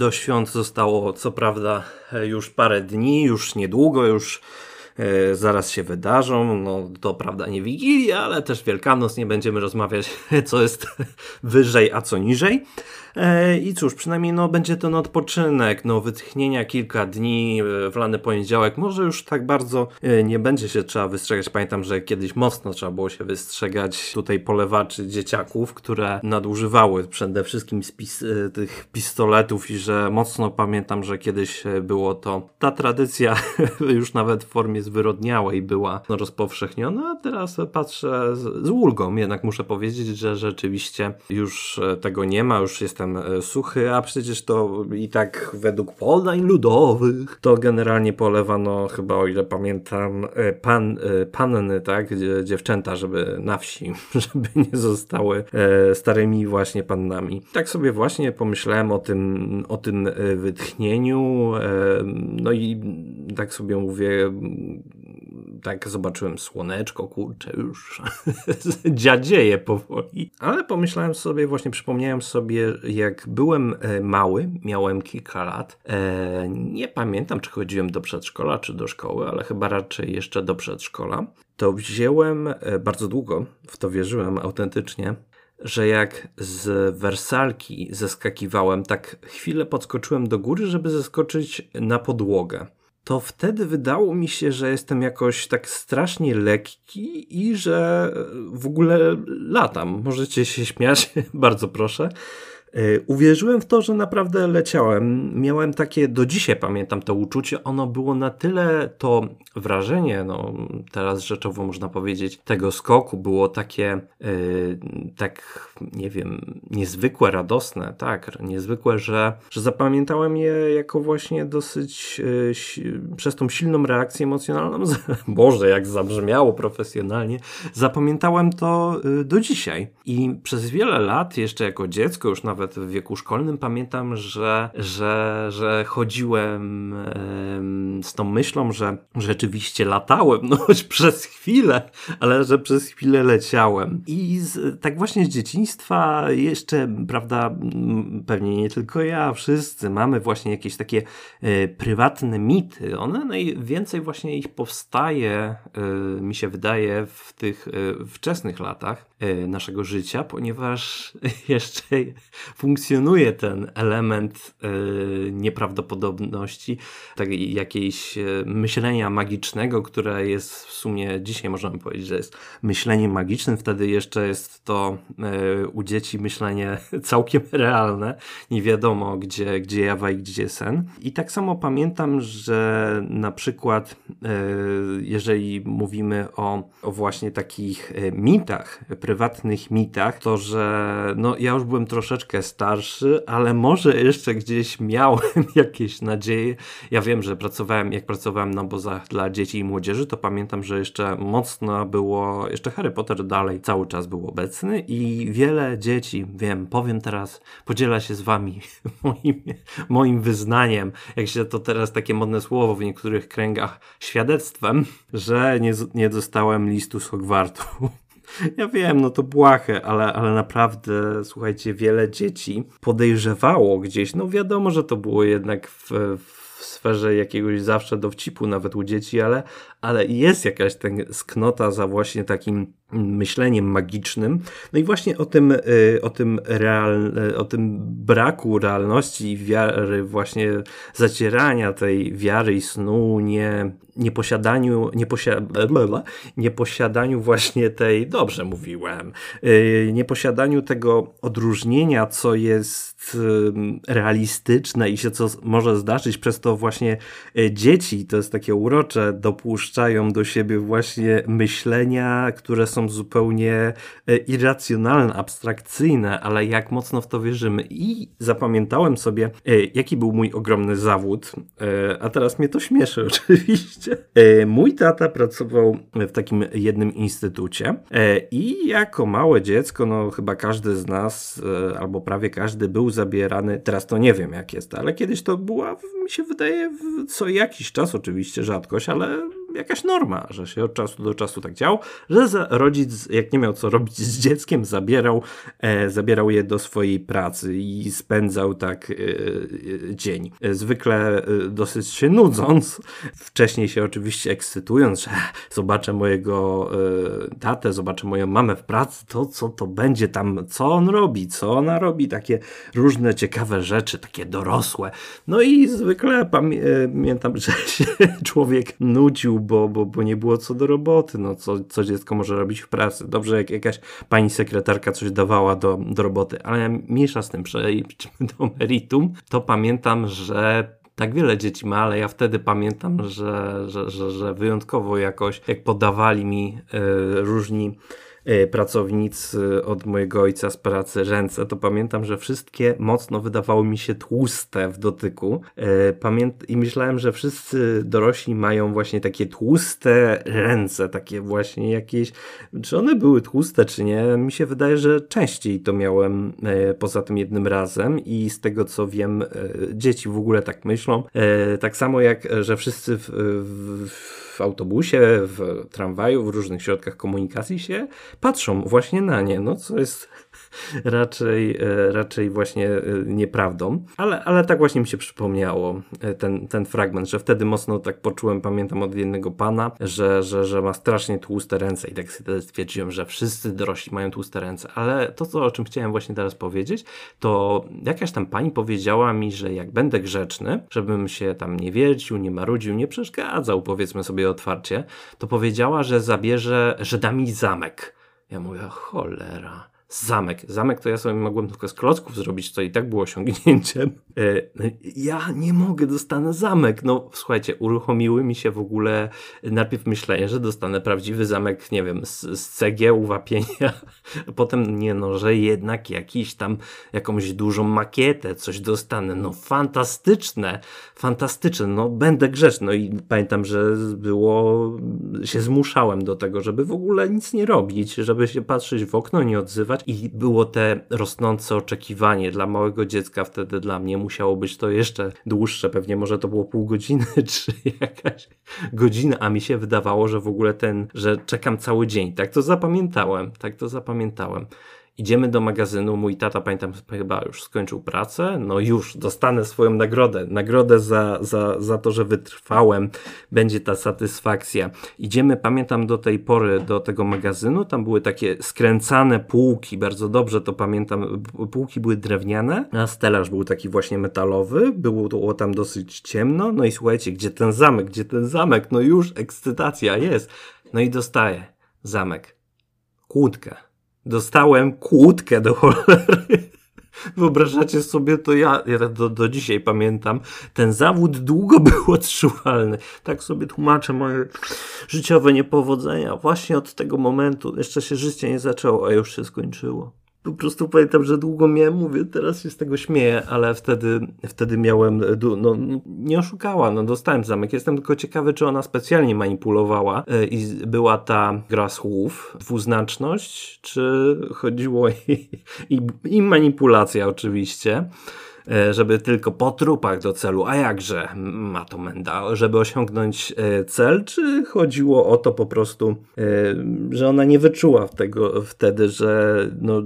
Do świąt zostało co prawda już parę dni, już niedługo, już E, zaraz się wydarzą. No to prawda nie Wigilia, ale też Wielkanoc. Nie będziemy rozmawiać, co jest wyżej, a co niżej. E, I cóż, przynajmniej no, będzie to odpoczynek, no, wytchnienia kilka dni, e, w lany poniedziałek. Może już tak bardzo nie będzie się trzeba wystrzegać. Pamiętam, że kiedyś mocno trzeba było się wystrzegać tutaj polewaczy dzieciaków, które nadużywały przede wszystkim spis, tych pistoletów i że mocno pamiętam, że kiedyś było to ta tradycja już nawet w formie zwyrodniałej była rozpowszechniona, a teraz patrzę z, z ulgą. Jednak muszę powiedzieć, że rzeczywiście już e, tego nie ma, już jestem e, suchy, a przecież to i tak według podań ludowych to generalnie polewano chyba, o ile pamiętam, e, pan, panny, tak, dziewczęta, żeby na wsi, żeby nie zostały starymi właśnie pannami. Tak sobie właśnie pomyślałem o tym, o tym wytchnieniu, no i tak sobie mówię, tak zobaczyłem słoneczko, kurczę, już. Dziadzieje powoli. Ale pomyślałem sobie, właśnie przypomniałem sobie, jak byłem e, mały, miałem kilka lat, e, nie pamiętam, czy chodziłem do przedszkola, czy do szkoły, ale chyba raczej jeszcze do przedszkola, to wziąłem, e, bardzo długo w to wierzyłem autentycznie, że jak z wersalki zeskakiwałem, tak chwilę podskoczyłem do góry, żeby zeskoczyć na podłogę to wtedy wydało mi się, że jestem jakoś tak strasznie lekki i że w ogóle latam. Możecie się śmiać, bardzo proszę. E, uwierzyłem w to, że naprawdę leciałem. Miałem takie, do dzisiaj pamiętam to uczucie, ono było na tyle to wrażenie, no teraz rzeczowo można powiedzieć, tego skoku było takie, yy, tak nie wiem, niezwykłe, radosne, tak, niezwykłe, że, że zapamiętałem je jako właśnie dosyć yy, przez tą silną reakcję emocjonalną. Boże, jak zabrzmiało profesjonalnie. Zapamiętałem to yy, do dzisiaj i przez wiele lat, jeszcze jako dziecko, już nawet nawet w wieku szkolnym pamiętam, że, że, że chodziłem z tą myślą, że rzeczywiście latałem, no choć przez chwilę, ale że przez chwilę leciałem. I z, tak właśnie z dzieciństwa jeszcze, prawda, pewnie nie tylko ja, wszyscy mamy właśnie jakieś takie e, prywatne mity. One najwięcej właśnie ich powstaje, e, mi się wydaje, w tych e, wczesnych latach naszego życia, ponieważ jeszcze funkcjonuje ten element yy, nieprawdopodobności, takiej jakiejś yy, myślenia magicznego, które jest w sumie dzisiaj możemy powiedzieć, że jest myśleniem magicznym, wtedy jeszcze jest to u dzieci myślenie całkiem realne, nie wiadomo gdzie, gdzie jawa i gdzie sen. I tak samo pamiętam, że na przykład jeżeli mówimy o, o właśnie takich mitach, prywatnych mitach, to że no ja już byłem troszeczkę starszy, ale może jeszcze gdzieś miałem jakieś nadzieje. Ja wiem, że pracowałem, jak pracowałem na obozach dla dzieci i młodzieży, to pamiętam, że jeszcze mocno było, jeszcze Harry Potter dalej cały czas był obecny i wiele dzieci, wiem, powiem teraz, podziela się z wami moim, moim wyznaniem, jak się to teraz takie modne słowo w niektórych kręgach, świadectwem, że nie, nie dostałem listu z Hogwartu. Ja wiem, no to błahe, ale, ale naprawdę, słuchajcie, wiele dzieci podejrzewało gdzieś, no wiadomo, że to było jednak w, w sferze jakiegoś zawsze dowcipu nawet u dzieci, ale, ale jest jakaś ten sknota za właśnie takim myśleniem magicznym. No i właśnie o tym, y, o tym, real, y, o tym braku realności i wiary, właśnie zacierania tej wiary i snu, nie, nieposiadaniu, nieposia, nieposiadaniu właśnie tej, dobrze mówiłem, y, nieposiadaniu tego odróżnienia, co jest realistyczne i się co może zdarzyć, przez to właśnie dzieci, to jest takie urocze, dopuszczają do siebie właśnie myślenia, które są są zupełnie e, irracjonalne, abstrakcyjne, ale jak mocno w to wierzymy. I zapamiętałem sobie, e, jaki był mój ogromny zawód, e, a teraz mnie to śmieszy oczywiście. Mój tata pracował w takim jednym instytucie i jako małe dziecko, no chyba każdy z nas, albo prawie każdy był zabierany, teraz to nie wiem jak jest, ale kiedyś to była, mi się wydaje, co jakiś czas oczywiście rzadkość, ale jakaś norma, że się od czasu do czasu tak działo, że rodzic, jak nie miał co robić z dzieckiem, zabierał, e, zabierał je do swojej pracy i spędzał tak e, e dzień. Zwykle e, dosyć się nudząc, wcześniej się oczywiście ekscytując, że zobaczę mojego e, tatę, zobaczę moją mamę w pracy, to co to będzie tam, co on robi, co ona robi, takie różne ciekawe rzeczy, takie dorosłe. No i zwykle pamiętam, że się człowiek nudził, bo, bo, bo nie było co do roboty, no co, co dziecko może robić w pracy. Dobrze, jak jakaś pani sekretarka coś dawała do, do roboty, ale mniejsza z tym, przejdźmy do meritum, to pamiętam, że tak wiele dzieci ma, ale ja wtedy pamiętam, że, że, że, że wyjątkowo jakoś, jak podawali mi y, różni pracownicy od mojego ojca z pracy ręce, to pamiętam, że wszystkie mocno wydawały mi się tłuste w dotyku. E, pamięt I myślałem, że wszyscy dorośli mają właśnie takie tłuste ręce, takie właśnie jakieś. Czy one były tłuste, czy nie? Mi się wydaje, że częściej to miałem e, poza tym jednym razem i z tego co wiem, dzieci w ogóle tak myślą. Tak samo jak, że wszyscy w, w w autobusie, w tramwaju, w różnych środkach komunikacji się patrzą właśnie na nie, no co jest raczej, e, raczej właśnie e, nieprawdą. Ale, ale tak właśnie mi się przypomniało e, ten, ten fragment, że wtedy mocno tak poczułem, pamiętam od jednego pana, że, że, że ma strasznie tłuste ręce i tak sobie stwierdziłem, że wszyscy dorośli mają tłuste ręce. Ale to, co, o czym chciałem właśnie teraz powiedzieć, to jakaś tam pani powiedziała mi, że jak będę grzeczny, żebym się tam nie wiercił, nie marudził, nie przeszkadzał, powiedzmy sobie otwarcie, to powiedziała, że zabierze, że da mi zamek. Ja mówię, cholera zamek. Zamek to ja sobie mogłem tylko z klocków zrobić, co i tak było osiągnięciem. E, no ja nie mogę, dostanę zamek. No słuchajcie, uruchomiły mi się w ogóle najpierw myślenie, że dostanę prawdziwy zamek, nie wiem, z, z cegieł, wapienia. Potem nie no, że jednak jakiś tam, jakąś dużą makietę, coś dostanę. No fantastyczne, fantastyczne. No będę grzeczny. No i pamiętam, że było, się zmuszałem do tego, żeby w ogóle nic nie robić, żeby się patrzeć w okno, nie odzywać i było te rosnące oczekiwanie dla małego dziecka wtedy dla mnie musiało być to jeszcze dłuższe, pewnie może to było pół godziny czy jakaś godzina, a mi się wydawało, że w ogóle ten, że czekam cały dzień. Tak to zapamiętałem, tak to zapamiętałem. Idziemy do magazynu, mój tata, pamiętam, chyba już skończył pracę, no już, dostanę swoją nagrodę, nagrodę za, za, za to, że wytrwałem, będzie ta satysfakcja. Idziemy, pamiętam do tej pory, do tego magazynu, tam były takie skręcane półki, bardzo dobrze to pamiętam, półki były drewniane, a stelaż był taki właśnie metalowy, było, tam dosyć ciemno, no i słuchajcie, gdzie ten zamek, gdzie ten zamek, no już ekscytacja jest. No i dostaję zamek, kłódkę Dostałem kłódkę do cholery. Wyobrażacie sobie to ja, ja do, do dzisiaj pamiętam. Ten zawód długo był odczuwalny. Tak sobie tłumaczę moje życiowe niepowodzenia. Właśnie od tego momentu jeszcze się życie nie zaczęło, a już się skończyło po prostu pamiętam, że długo miałem, mówię, teraz się z tego śmieję, ale wtedy, wtedy miałem, no, nie oszukała, no dostałem zamek. Jestem tylko ciekawy, czy ona specjalnie manipulowała e, i była ta gra słów, dwuznaczność, czy chodziło i, i, i manipulacja oczywiście. E, żeby tylko po trupach do celu, a jakże ma to Menda, żeby osiągnąć e, cel, czy chodziło o to po prostu, e, że ona nie wyczuła tego wtedy, że no,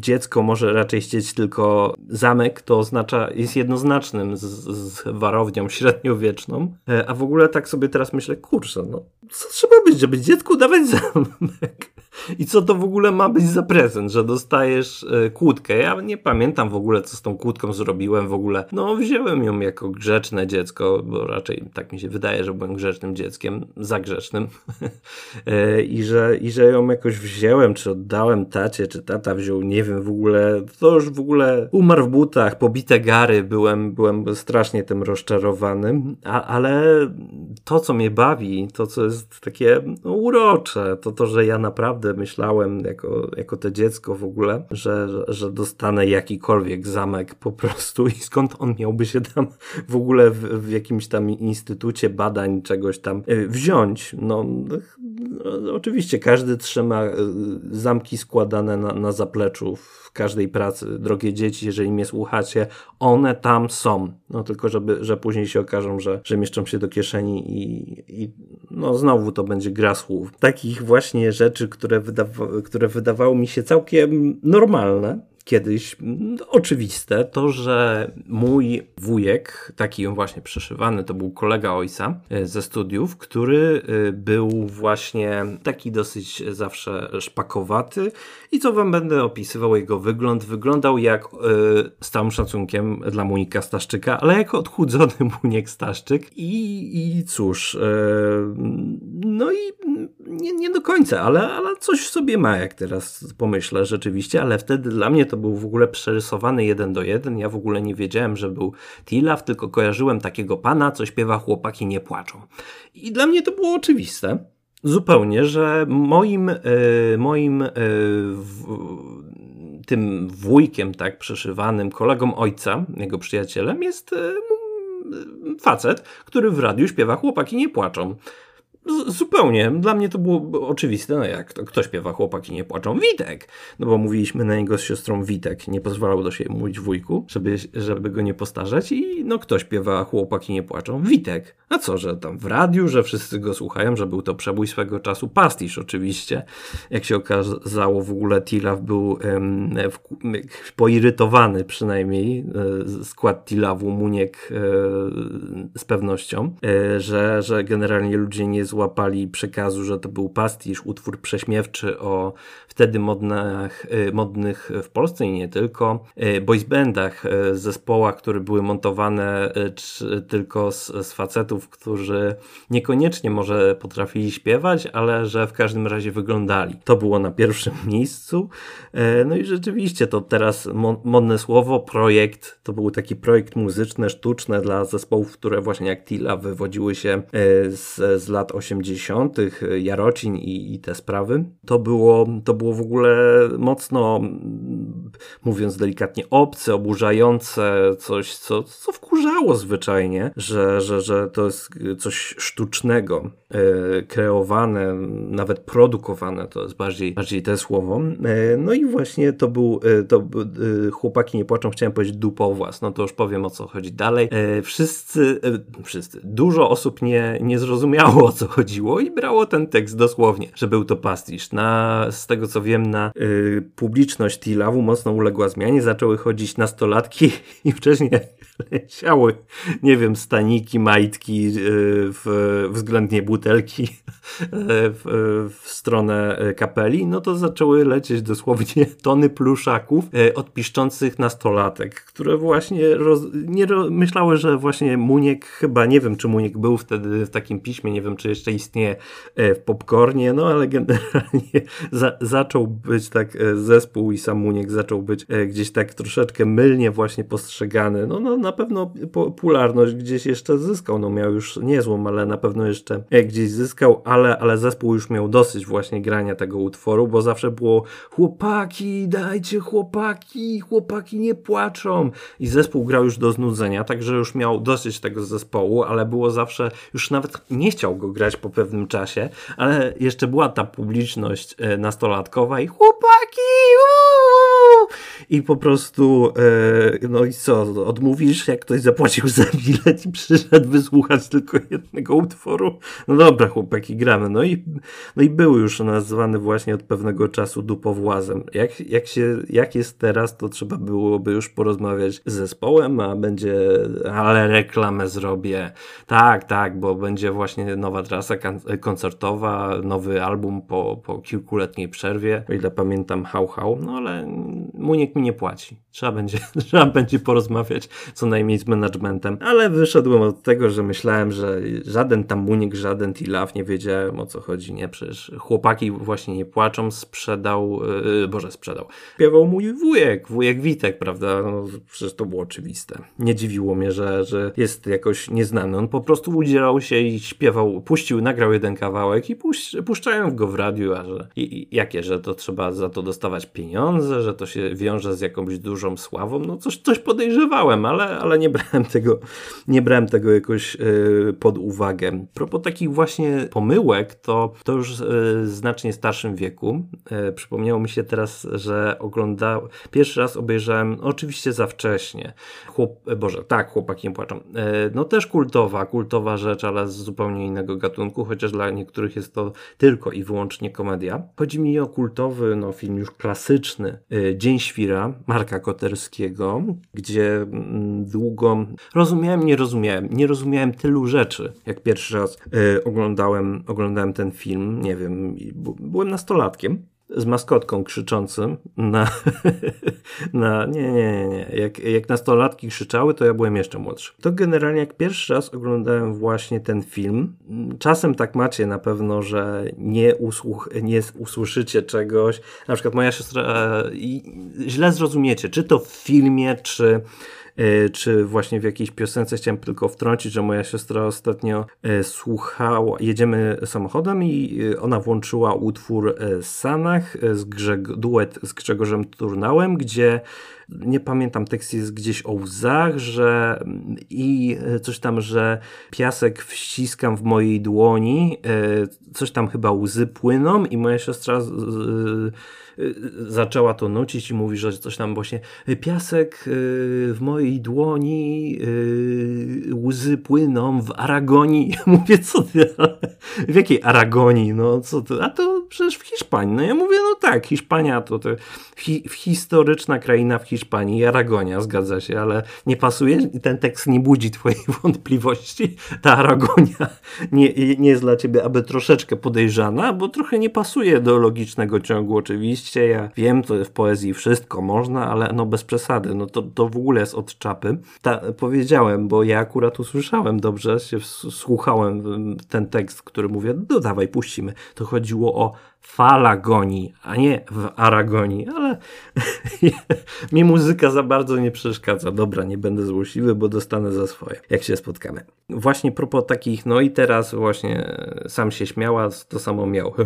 dziecko może raczej chcieć tylko zamek, to oznacza, jest jednoznacznym z, z warownią średniowieczną, a w ogóle tak sobie teraz myślę, kurczę, no co trzeba być, żeby dziecku dawać zamek? I co to w ogóle ma być za prezent, że dostajesz e, kłódkę? Ja nie pamiętam w ogóle, co z tą kłódką zrobiłem w ogóle. No, wziąłem ją jako grzeczne dziecko, bo raczej tak mi się wydaje, że byłem grzecznym dzieckiem, za grzecznym. e, I, że, I że ją jakoś wziąłem, czy oddałem tacie, czy tata wziął, nie wiem w ogóle. To już w ogóle umarł w butach, pobite gary, byłem, byłem strasznie tym rozczarowany. A, ale to, co mnie bawi, to, co jest takie no, urocze, to to, że ja naprawdę naprawdę myślałem jako, jako to dziecko w ogóle, że, że, dostanę jakikolwiek zamek po prostu i skąd on miałby się tam w ogóle w, w jakimś tam instytucie badań czegoś tam e, wziąć. No, no oczywiście każdy trzyma e, zamki składane na, na zapleczu w każdej pracy. Drogie dzieci, jeżeli mnie słuchacie, one tam są. No tylko, żeby, że później się okażą, że, że mieszczą się do kieszeni i, i no znowu to będzie gra słów. Takich właśnie rzeczy, które, wydawa które wydawały mi się całkiem normalne, kiedyś. Oczywiste, to że mój wujek, taki właśnie przeszywany, to był kolega ojca e, ze studiów, który e, był właśnie taki dosyć zawsze szpakowaty. I co wam będę opisywał jego wygląd, wyglądał jak e, z całym szacunkiem dla Monika Staszczyka, ale jak odchudzony Muniek Staszczyk. I, i cóż, no i nie, nie do końca, ale, ale coś w sobie ma, jak teraz pomyślę rzeczywiście, ale wtedy dla mnie to był w ogóle przerysowany jeden do jeden. Ja w ogóle nie wiedziałem, że był Tilaf, tylko kojarzyłem takiego pana, co śpiewa chłopaki nie płaczą. I dla mnie to było oczywiste. Zupełnie, że moim, e, moim e, w, tym wujkiem, tak, przeszywanym, kolegą ojca, jego przyjacielem, jest e, facet, który w radiu śpiewa chłopaki nie płaczą. Zupełnie. Dla mnie to było oczywiste. No jak to, kto śpiewa Chłopaki nie płaczą? Witek! No bo mówiliśmy na niego z siostrą Witek. Nie pozwalał do siebie mówić wujku, żeby, żeby go nie postarzać. I no kto śpiewa Chłopaki nie płaczą? Witek. A co, że tam w radiu, że wszyscy go słuchają, że był to przebój swego czasu. Pastisz oczywiście. Jak się okazało w ogóle Tilaf był em, w, poirytowany przynajmniej. E, skład Tilawu Muniek e, z pewnością, e, że, że generalnie ludzie nie złapali przekazu, że to był pastisz, utwór prześmiewczy o wtedy modnych, y, modnych w Polsce i nie tylko, y, boys y, zespołach, które były montowane tylko z, z facetów, którzy niekoniecznie może potrafili śpiewać, ale że w każdym razie wyglądali. To było na pierwszym miejscu. No i rzeczywiście to teraz modne słowo, projekt, to był taki projekt muzyczny, sztuczny dla zespołów, które właśnie jak Tila wywodziły się z, z lat 80., Jarocin i, i te sprawy. To było, to było w ogóle mocno, mówiąc delikatnie, obce, oburzające, coś, co, co wkurzało zwyczajnie, że, że, że to jest coś sztucznego, kreowane, nawet produkowane, to jest bardziej, bardziej te słowo. E, no i właśnie to był, e, to chłopaki nie płaczą, chciałem powiedzieć dupowłas, no to już powiem o co chodzi dalej. Wszyscy, wszyscy, dużo osób nie, nie zrozumiało o co chodziło i brało ten tekst dosłownie, że był to pastisz. Na, z tego co wiem, na publiczność Tilawu mocno uległa zmianie. Zaczęły chodzić nastolatki i wcześniej leciały, nie wiem, staniki, majtki, w, względnie butelki y, w, w, stronę y, kapeli, no to zaczęły lecieć dosłownie tony pluszaków od piszczących nastolatek, które właśnie roz, nie ro, myślały, że właśnie Muniek, chyba nie wiem, czy Muniek był wtedy w takim piśmie, nie wiem, czy jeszcze istnieje w popcornie, no ale generalnie za, zaczął być tak zespół i sam Muniek zaczął być gdzieś tak troszeczkę mylnie właśnie postrzegany, no, no na pewno popularność gdzieś jeszcze zyskał, no miał już niezłą, ale na pewno jeszcze gdzieś zyskał, ale, ale zespół już miał dosyć właśnie grania tego utworu, bo zawsze było chłopaki, dajcie chłopaki, chłopaki nie płaczą i zespół grał już do znudzenia, także już miał dosyć tego zespołu, ale było zawsze, już nawet nie chciał go grać po pewnym czasie, ale jeszcze była ta publiczność e, nastolatkowa i chłopaki, uuu! i po prostu e, no i co, odmówisz, jak ktoś zapłacił za bilet i przyszedł wysłuchać tylko jednego utworu? No dobra, chłopaki, gramy. No i, no i był już nazwany właśnie od pewnego czasu dupowłazem. Jak, jak, się, jak jest teraz, to trzeba byłoby już porozmawiać z zespołem, a będzie, ale reklamę zrobię. Tak, tak, bo będzie właśnie nowa trasa koncertowa, nowy album po, po kilkuletniej przerwie, o ile pamiętam, hał, hał, no ale Muniek mi nie płaci. Trzeba będzie, trzeba będzie porozmawiać co najmniej z managementem. Ale wyszedłem od tego, że myślałem, że żaden tam Muniek, żaden Tilaf nie wiedziałem o co chodzi. Nie, przecież chłopaki właśnie nie płaczą. Sprzedał, yy, Boże, sprzedał. Śpiewał mój wujek, wujek Witek, prawda? No, przecież to było oczywiste. Nie dziwiło mnie, że, że jest jakoś nieznany. On po prostu udzielał się i śpiewał, puścił, nagrał jeden kawałek i puś, puszczają go w radiu, a że i, i, jakie, że to trzeba za to dostawać pieniądze, że to się wiąże z jakąś dużą sławą, no coś, coś podejrzewałem, ale, ale nie brałem tego, nie brałem tego jakoś pod uwagę. Propos takich właśnie pomyłek, to, to już w znacznie starszym wieku. Przypomniało mi się teraz, że oglądałem, pierwszy raz obejrzałem, oczywiście za wcześnie, Chłop, Boże, tak, chłopaki nie płaczą. No też kultowa, kultowa rzecz, ale z zupełnie innego gatunku, chociaż dla niektórych jest to tylko i wyłącznie komedia. Chodzi mi o kultowy no, film już klasyczny Dzień Świra Marka Koterskiego, gdzie mm, długo rozumiałem, nie rozumiałem, nie rozumiałem tylu rzeczy, jak pierwszy raz oglądałem, oglądałem ten film, nie wiem, byłem nastolatkiem z maskotką krzyczącym na, na nie, nie, nie. Jak, jak nastolatki krzyczały, to ja byłem jeszcze młodszy. To generalnie jak pierwszy raz oglądałem właśnie ten film, czasem tak macie na pewno, że nie, usłuch, nie usłyszycie czegoś, na przykład moja siostra e, źle zrozumiecie, czy to w filmie, czy czy właśnie w jakiejś piosence chciałem tylko wtrącić, że moja siostra ostatnio e, słuchała, jedziemy samochodem i e, ona włączyła utwór Sanach, z Grzeg duet z Grzegorzem Turnałem, gdzie nie pamiętam, tekst jest gdzieś o łzach, że i coś tam, że piasek wściskam w mojej dłoni, coś tam chyba łzy płyną i moja siostra zaczęła to nucić i mówi, że coś tam właśnie piasek w mojej dłoni, łzy płyną w Aragonii. Mówię, co ty, w jakiej Aragonii, no co ty, a to przecież w Hiszpanii. No ja mówię, no tak, Hiszpania to, to hi, historyczna kraina w Hiszpanii, Aragonia, zgadza się, ale nie pasuje, ten tekst nie budzi twojej wątpliwości. Ta Aragonia nie, nie jest dla ciebie aby troszeczkę podejrzana, bo trochę nie pasuje do logicznego ciągu oczywiście. Ja wiem, to w poezji wszystko można, ale no bez przesady, no to, to w ogóle jest od czapy. Ta, powiedziałem, bo ja akurat usłyszałem dobrze, się słuchałem ten tekst, który mówię, no dawaj, puścimy. To chodziło o falagonii, a nie w aragonii, ale mi muzyka za bardzo nie przeszkadza. Dobra, nie będę złośliwy, bo dostanę za swoje, jak się spotkamy. Właśnie propos takich, no i teraz właśnie sam się śmiała, to samo miał.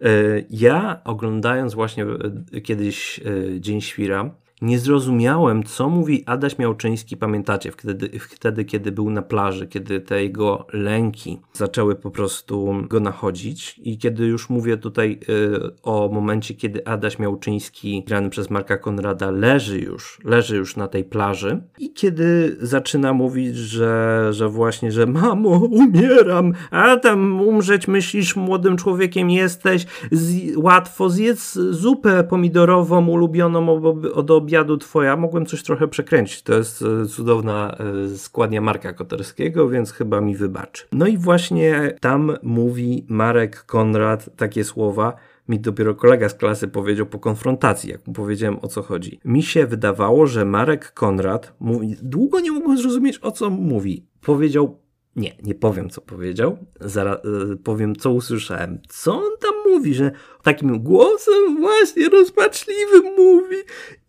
E, ja oglądając właśnie e, kiedyś e, Dzień Świra, nie zrozumiałem, co mówi Adaś Miałczyński, pamiętacie, wtedy, wtedy, kiedy był na plaży, kiedy te jego lęki zaczęły po prostu go nachodzić. I kiedy już mówię tutaj y, o momencie, kiedy Adaś Miałczyński, grany przez Marka Konrada, leży już, leży już na tej plaży. I kiedy zaczyna mówić, że, że właśnie, że mamo, umieram, a tam umrzeć myślisz, młodym człowiekiem jesteś, z, łatwo zjedz zupę pomidorową ulubioną od obiadu twoja, mogłem coś trochę przekręcić. To jest e, cudowna e, składnia Marka Koterskiego, więc chyba mi wybaczy. No i właśnie tam mówi Marek Konrad takie słowa, mi dopiero kolega z klasy powiedział po konfrontacji, jak mu powiedziałem o co chodzi. Mi się wydawało, że Marek Konrad mówi, długo nie mogłem zrozumieć o co mówi. Powiedział nie, nie powiem, co powiedział. Zaraz y, powiem, co usłyszałem. Co on tam mówi, że takim głosem właśnie rozpaczliwym mówi.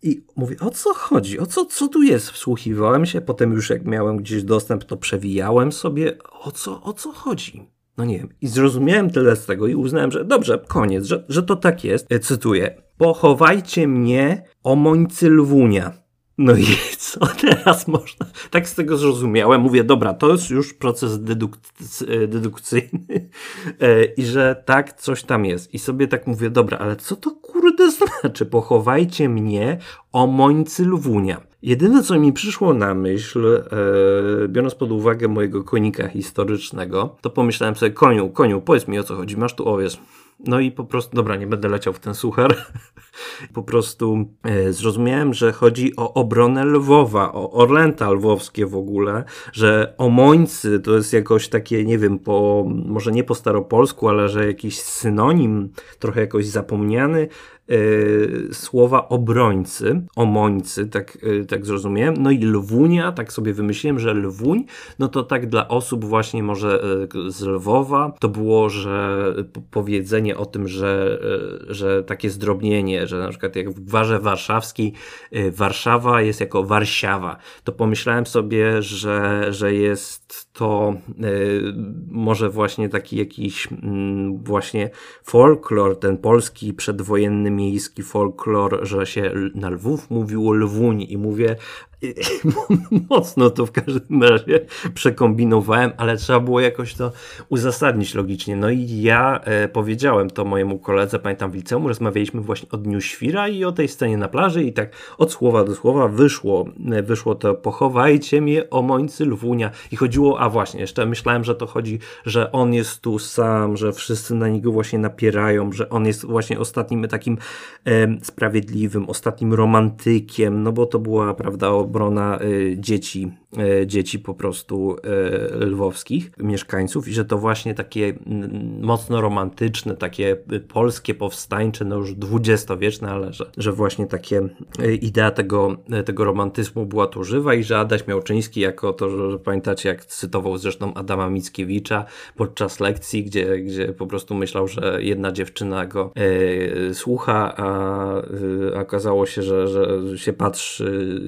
I mówię, o co chodzi? O co, co tu jest? Wsłuchiwałem się, potem już jak miałem gdzieś dostęp, to przewijałem sobie, o co, o co chodzi. No nie wiem. I zrozumiałem tyle z tego i uznałem, że dobrze, koniec, że, że to tak jest. E, cytuję. Pochowajcie mnie o mońcy lwunia. No i co teraz można? Tak z tego zrozumiałem. Mówię, dobra, to jest już proces deduk- dedukcyjny e, i że tak, coś tam jest. I sobie tak mówię, dobra, ale co to kurde znaczy? Pochowajcie mnie o mońcy lwunia. Jedyne, co mi przyszło na myśl, e, biorąc pod uwagę mojego konika historycznego, to pomyślałem sobie, koniu, koniu, powiedz mi o co chodzi, masz tu owiec. No i po prostu, dobra, nie będę leciał w ten suchar. po prostu e, zrozumiałem, że chodzi o obronę Lwowa, o Orlęta lwowskie w ogóle, że Omońcy to jest jakoś takie, nie wiem, po, może nie po staropolsku, ale że jakiś synonim, trochę jakoś zapomniany, słowa obrońcy, omońcy, tak, e, tak zrozumiałem. No i lwunia, tak sobie wymyśliłem, że lwuń, no to tak dla osób właśnie może e, z Lwowa, to było, że powiedzenie o tym, że, że takie zdrobnienie, że na przykład jak w gwarze warszawskiej Warszawa jest jako Warszawa, to pomyślałem sobie, że, że jest to może właśnie taki jakiś mm, właśnie folklor, ten polski przedwojenny miejski folklor, że się na Lwów mówiło Lwuń i mówię, mocno to w każdym razie przekombinowałem, ale trzeba było jakoś to uzasadnić logicznie. No i ja e, powiedziałem to mojemu koledze, pamiętam w liceum, rozmawialiśmy właśnie o Dniu Świra i o tej scenie na plaży i tak od słowa do słowa wyszło, e, wyszło to pochowajcie mnie o mońcy lwunia i chodziło, a właśnie, jeszcze myślałem, że to chodzi, że on jest tu sam, że wszyscy na niego właśnie napierają, że on jest właśnie ostatnim takim e, sprawiedliwym, ostatnim romantykiem, no bo to była, prawda, obrona y, dzieci, y, dzieci po prostu y, lwowskich mieszkańców i że to właśnie takie mocno romantyczne, takie polskie, powstańcze, no już dwudziestowieczne, ale że, że właśnie takie idea tego, tego romantyzmu była tu żywa i że Adaś Miałczyński jako to, że, pamiętacie jak cytował zresztą Adama Mickiewicza podczas lekcji, gdzie, gdzie po prostu myślał, że jedna dziewczyna go słucha, a, a okazało się, że, że się patrzy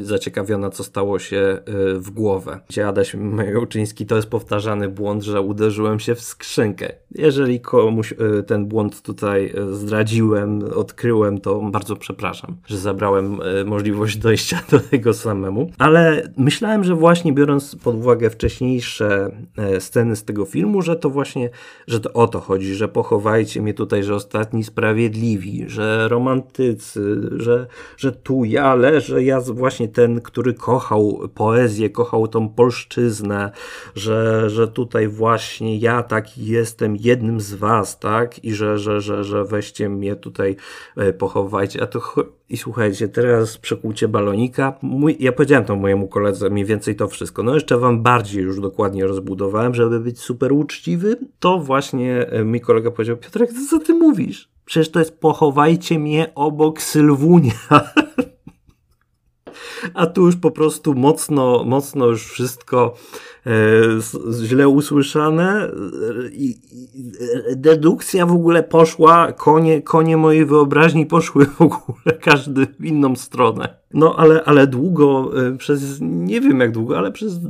zaciekawiona, co stało się e, w głowę. Gdzie Adaś Majowczyński to jest powtarzany błąd, że uderzyłem się w skrzynkę. Jeżeli komuś e, ten błąd tutaj e, zdradziłem, odkryłem, to bardzo przepraszam, że zabrałem możliwość dojścia do tego samemu. Ale myślałem, że właśnie biorąc pod uwagę wcześniejsze sceny z tego filmu, że to właśnie, że to o to chodzi, że pochowajcie mnie tutaj, że ostatni sprawiedliwi, że romantycy, że, że tu ja leżę, ja właśnie właśnie ten, który kochał poezję, kochał tą polszczyznę, że, że tutaj właśnie ja taki jestem jednym z was, tak? I że, że, że, że weźcie mnie tutaj, e, pochowajcie. A to i słuchajcie, teraz przekłucie balonika. Mój, ja powiedziałem to mojemu koledze mniej więcej to wszystko. No jeszcze wam bardziej już dokładnie rozbudowałem, żeby być super uczciwy. To właśnie e, mój kolega powiedział, Piotrek, co ty mówisz? Przecież to jest pochowajcie mnie obok Sylwunia. a tu już po prostu mocno, mocno już wszystko źle usłyszane i, dedukcja w ogóle poszła, konie, konie mojej wyobraźni poszły w ogóle każdy w inną stronę. No, ale, ale długo, e, przez nie wiem jak długo, ale przez,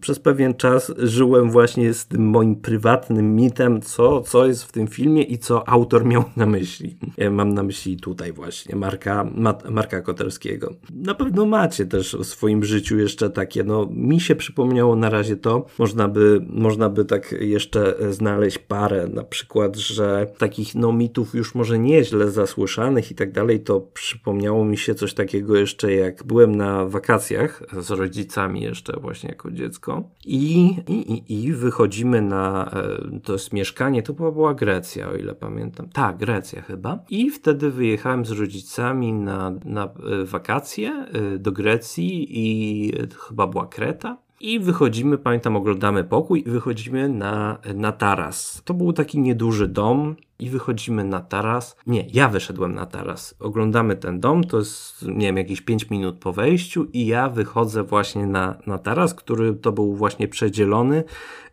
przez pewien czas żyłem właśnie z tym moim prywatnym mitem, co, co jest w tym filmie i co autor miał na myśli. Mam na myśli tutaj właśnie Marka, Marka Koterskiego. Na pewno macie też w swoim życiu jeszcze takie, no mi się przypomniało na razie to, można by, można by tak jeszcze znaleźć parę, na przykład, że takich no mitów już może nieźle zasłyszanych i tak dalej, to przypomniało mi się coś takiego jeszcze, jak byłem na wakacjach z rodzicami jeszcze właśnie jako dziecko i, i, i wychodzimy na, e, to jest mieszkanie, to była, była Grecja, o ile pamiętam. Tak, Grecja chyba. I wtedy wyjechałem z rodzicami na, na e, wakacje e, do Grecji i chyba była Kreta. I wychodzimy, pamiętam, oglądamy pokój i wychodzimy na, na taras. To był taki nieduży dom, i wychodzimy na taras. Nie, ja wyszedłem na taras. Oglądamy ten dom, to jest, nie wiem, jakieś 5 minut po wejściu i ja wychodzę właśnie na, na taras, który to był właśnie przedzielony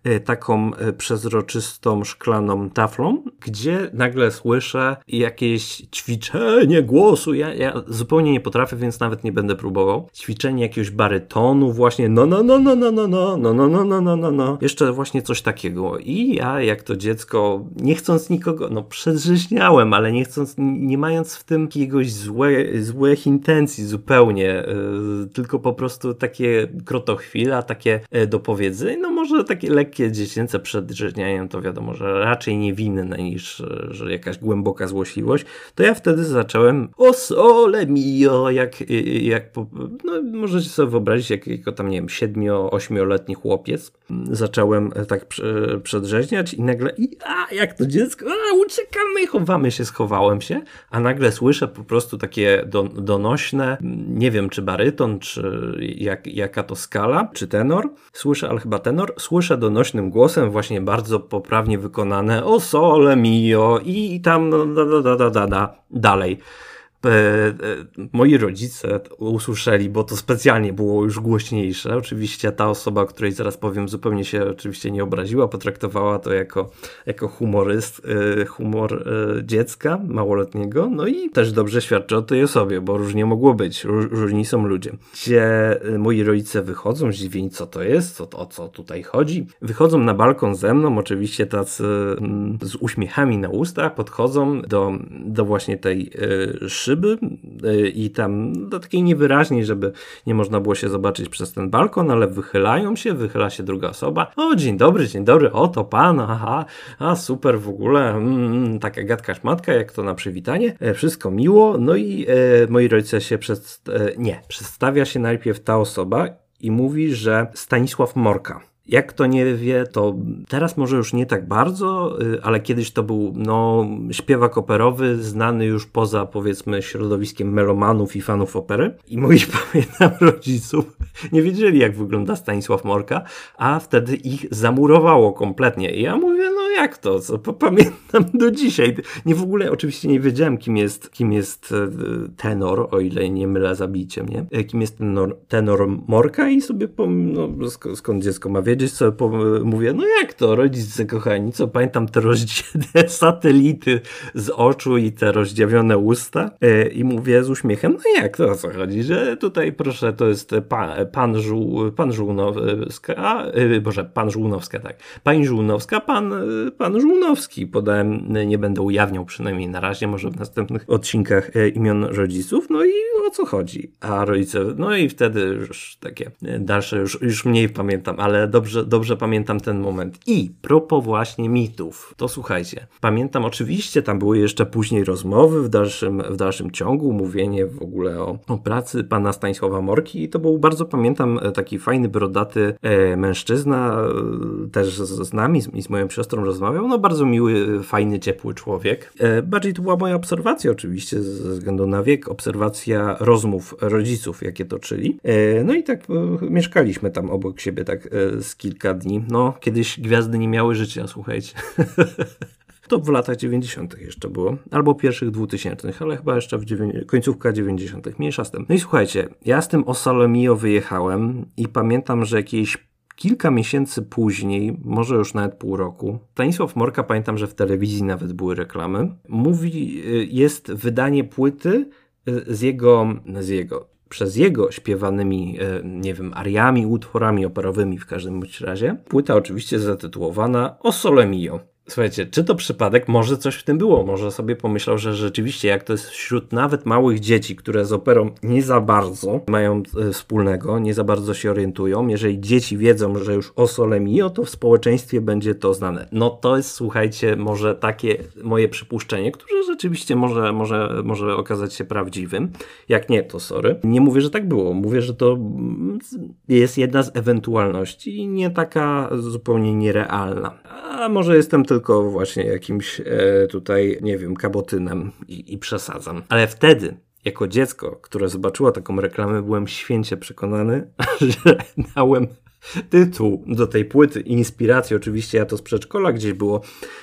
e, taką e, przezroczystą szklaną taflą, gdzie nagle słyszę jakieś ćwiczenie głosu. Ja, ja zupełnie nie potrafię, więc nawet nie będę próbował. Ćwiczenie jakiegoś barytonu, właśnie no, no, no, no, no, no, no, no, no, no, no, no, no, no. Jeszcze właśnie coś takiego. I ja, jak to dziecko, nie chcąc nikogo, no przedrzeźniałem, ale nie chcąc, nie mając w tym jakiegoś złe, złych intencji zupełnie, yy, tylko po prostu takie krotochwila, takie yy, dopowiedzenie, no może takie lekkie dziecięce przedrzeźnianie, to wiadomo, że raczej niewinne niż yy, że jakaś głęboka złośliwość, to ja wtedy zacząłem o sole mio, jak, jak no możecie sobie wyobrazić, jak, jako tam, nie wiem, siedmio, ośmioletni chłopiec, zacząłem tak przedrzeźniać i nagle, i, a jak to dziecko, a uciekamy, chowamy się, schowałem się, a nagle słyszę po prostu takie do, donośne, nie wiem czy baryton, czy jak, jaka to skala, czy tenor, słyszę, ale chyba tenor, słyszę donośnym głosem właśnie bardzo poprawnie wykonane o sole mio i tam da, da, da, da, da, dalej moi rodzice usłyszeli, bo to specjalnie było już głośniejsze. Oczywiście ta osoba, o której zaraz powiem, zupełnie się oczywiście nie obraziła, potraktowała to jako, jako humoryst, e, humor dziecka małoletniego. No i też dobrze świadczy o tej osobie, bo różnie mogło być. Różni są ludzie. Gdzie moi rodzice wychodzą, zdziwieni, co to jest, co, o co tutaj chodzi. Wychodzą na balkon ze mną, oczywiście tacy mm, z uśmiechami na ustach, podchodzą do, do właśnie tej y, y, i tam do takiej niewyraźniej, żeby nie można było się zobaczyć przez ten balkon, ale wychylają się, wychyla się druga osoba. O, dzień dobry, dzień dobry, oto pan, aha, a super w ogóle, mm, taka gadka szmatka, jak to na przywitanie, e, wszystko miło, no i e, moi rodzice się przed, e, nie, przedstawia się najpierw ta osoba i mówi, że Stanisław Morka. Jak kto nie wie, to teraz może już nie tak bardzo, y, ale kiedyś to był no, śpiewak operowy, znany już poza powiedzmy środowiskiem melomanów i fanów opery. I moi pamiętam rodziców nie wiedzieli, jak wygląda Stanisław Morka, a wtedy ich zamurowało kompletnie. I ja mówię, no jak to? Co? Pamiętam do dzisiaj. Nie w ogóle oczywiście nie wiedziałem, kim jest, kim jest e, tenor, o ile nie mylę, zabijcie mnie. E, kim jest tenor, tenor Morka i sobie, no, skąd dziecko ma wiedzieć, wiedzieć, co mówię, no jak to, rodzice kochani, co pamiętam te rozdzielone satelity z oczu i te rozdziawione usta e, i mówię z uśmiechem, no jak to o co chodzi, że tutaj proszę, to jest pan, pan, Żół, pan Żółnowska, e, boże, pan Żółnowska, tak, pani Żółnowska, pan, pan Żółnowski, podałem, nie będę ujawniał przynajmniej na razie, może w następnych odcinkach e, imion rodziców, no i o co chodzi, a rodzice, no i wtedy już takie dalsze, już, już mniej pamiętam, ale dobrze dobrze, dobrze pamiętam ten moment. I propos właśnie mitów, to słuchajcie, pamiętam oczywiście, tam były jeszcze później rozmowy w dalszym, w dalszym ciągu, mówienie w ogóle o, o pracy pana Stanisława Morki i to był bardzo, pamiętam, taki fajny, brodaty e, mężczyzna, e, też z, z nami z, i z moją siostrą rozmawiał, no bardzo miły, fajny, ciepły człowiek. E, bardziej to była moja obserwacja oczywiście, ze względu na wiek, obserwacja rozmów rodziców, jakie toczyli. E, no i tak e, mieszkaliśmy tam obok siebie tak e, kilka dni. No, kiedyś gwiazdy nie miały życia, słuchajcie. To w latach 90. jeszcze było, albo pierwszych 2000, ale chyba jeszcze w końcówka 90. Mniejsza z tym. No i słuchajcie, ja z tym Osalomio wyjechałem i pamiętam, że jakieś kilka miesięcy później, może już nawet pół roku, Stanisław Morka, pamiętam, że w telewizji nawet były reklamy, mówi, y, jest wydanie płyty y, z jego, z jego, przez jego śpiewanymi, e, nie wiem, ariami, utworami operowymi w każdym bądź razie. Płyta oczywiście zatytułowana O Sole Mio. Słuchajcie, czy to przypadek? Może coś w tym było. Może sobie pomyślał, że rzeczywiście, jak to jest wśród nawet małych dzieci, które z operą nie za bardzo mają e, wspólnego, nie za bardzo się orientują, jeżeli dzieci wiedzą, że już o Sole Mio, to w społeczeństwie będzie to znane. No to jest, słuchajcie, może takie moje przypuszczenie, które rzeczywiście może, może, może okazać się prawdziwym. Jak nie, to sorry. Nie mówię, że tak było. Mówię, że to jest jedna z ewentualności i nie taka zupełnie nierealna. A może jestem tylko właśnie jakimś e, tutaj, nie wiem, kabotynem i, i przesadzam. Ale wtedy jako dziecko, które zobaczyło taką reklamę, byłem święcie przekonany, że dałem tytuł do tej płyty, inspiracji, oczywiście ja to z przedszkola gdzieś było,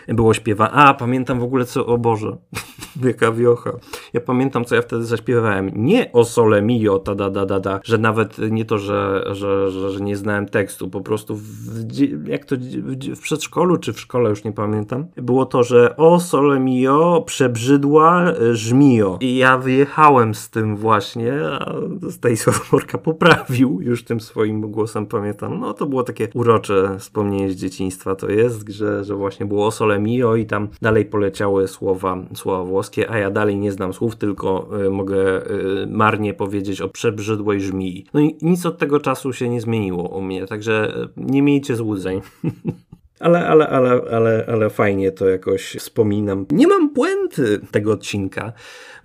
było śpiewa. A, pamiętam w ogóle co, o Boże, jaka wiocha. Ja pamiętam, co ja wtedy zaśpiewałem. Nie o sole mio, ta da da da da, że nawet nie to, że, że, że, że nie znałem tekstu, po prostu w, jak to w, w przedszkolu czy w szkole, już nie pamiętam, było to, że o sole mio, przebrzydła e, żmio. I ja wyjechałem z tym właśnie, a Stanisław Morka poprawił już tym swoim głosem, pamiętam no to było takie urocze wspomnienie z dzieciństwa to jest, że, że właśnie było Sole Mio i tam dalej poleciały słowa, słowa włoskie, a ja dalej nie znam słów, tylko y, mogę y, marnie powiedzieć o przebrzydłej żmii. No i nic od tego czasu się nie zmieniło u mnie, także nie miejcie złudzeń. ale, ale, ale, ale, ale fajnie to jakoś wspominam. Nie mam puenty tego odcinka.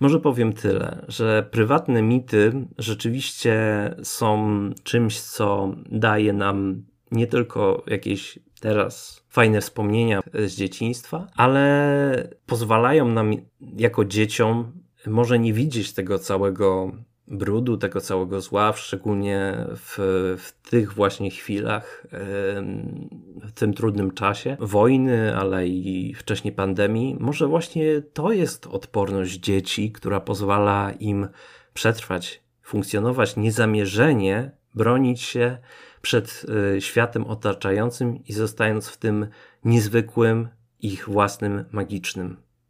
Może powiem tyle, że prywatne mity rzeczywiście są czymś, co daje nam nie tylko jakieś teraz fajne wspomnienia z dzieciństwa, ale pozwalają nam jako dzieciom może nie widzieć tego całego brudu, tego całego zła, szczególnie w, w tych właśnie chwilach, w tym trudnym czasie wojny, ale i wcześniej pandemii. Może właśnie to jest odporność dzieci, która pozwala im przetrwać, funkcjonować niezamierzenie, bronić się przed y, światem otaczającym i zostając w tym niezwykłym, ich własnym, magicznym